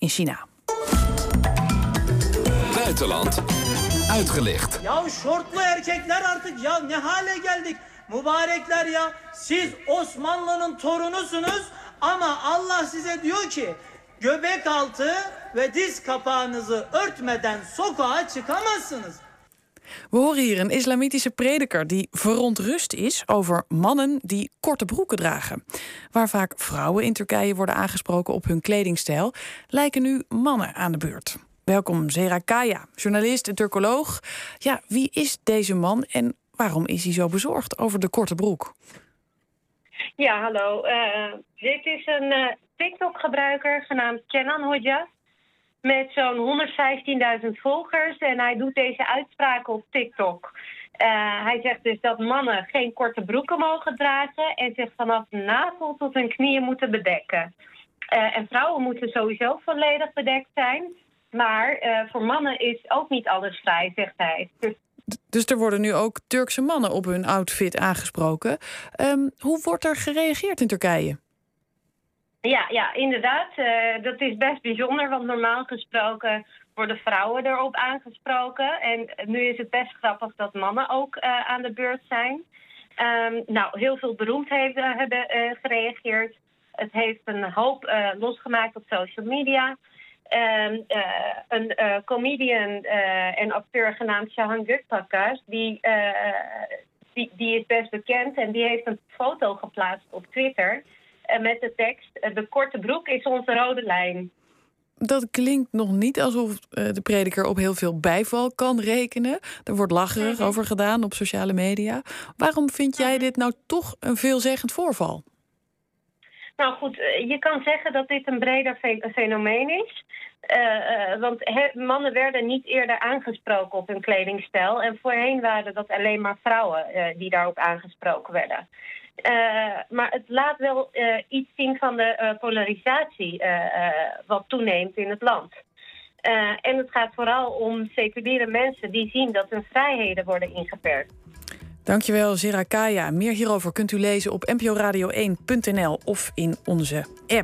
in China. Buitenland uitgelicht. Ya şortlu erkekler artık ya ne hale geldik. Mübarekler ya siz Osmanlı'nın torunusunuz ama Allah size diyor ki göbek altı ve diz kapağınızı örtmeden sokağa çıkamazsınız. We horen hier een islamitische prediker die verontrust is over mannen die korte broeken dragen. Waar vaak vrouwen in Turkije worden aangesproken op hun kledingstijl, lijken nu mannen aan de beurt. Welkom Zera Kaya, journalist en turkoloog. Ja, wie is deze man en waarom is hij zo bezorgd over de korte broek? Ja, hallo. Uh, dit is een uh, TikTok-gebruiker genaamd Kenan Hoja. Met zo'n 115.000 volgers. En hij doet deze uitspraken op TikTok. Uh, hij zegt dus dat mannen geen korte broeken mogen dragen. En zich vanaf navel tot hun knieën moeten bedekken. en vrouwen moeten sowieso volledig bedekt zijn. Maar voor mannen is ook niet alles vrij, zegt hij. Dus dus er worden nu ook Turkse mannen op hun outfit aangesproken. Um, hoe wordt er gereageerd in Turkije? Ja, ja inderdaad. Uh, dat is best bijzonder, want normaal gesproken worden vrouwen erop aangesproken. En nu is het best grappig dat mannen ook uh, aan de beurt zijn. Um, nou, heel veel beroemdheden hebben uh, gereageerd. Het heeft een hoop losgemaakt op social media. Uh, een comedian en acteur genaamd Shahan Gökbakas, die, die, die is best bekend en die heeft een foto geplaatst op Twitter met de tekst: De korte broek is onze rode lijn. Dat klinkt nog niet alsof de prediker op heel veel bijval kan rekenen. Er wordt lacherig over gedaan op sociale media. Waarom vind jij dit nou toch een veelzeggend voorval? Nou goed, je kan zeggen dat dit een breder fenomeen is. Uh, uh, want mannen werden niet eerder aangesproken op hun kledingstijl. En voorheen waren dat alleen maar vrouwen uh, die daarop aangesproken werden. maar het laat wel iets zien van de polarisatie wat toeneemt in het land. en het gaat vooral om seculiere mensen die zien dat hun vrijheden worden ingeperkt. Dankjewel, Zira Kaya. Meer hierover kunt u lezen op nporadio1.nl of in onze app.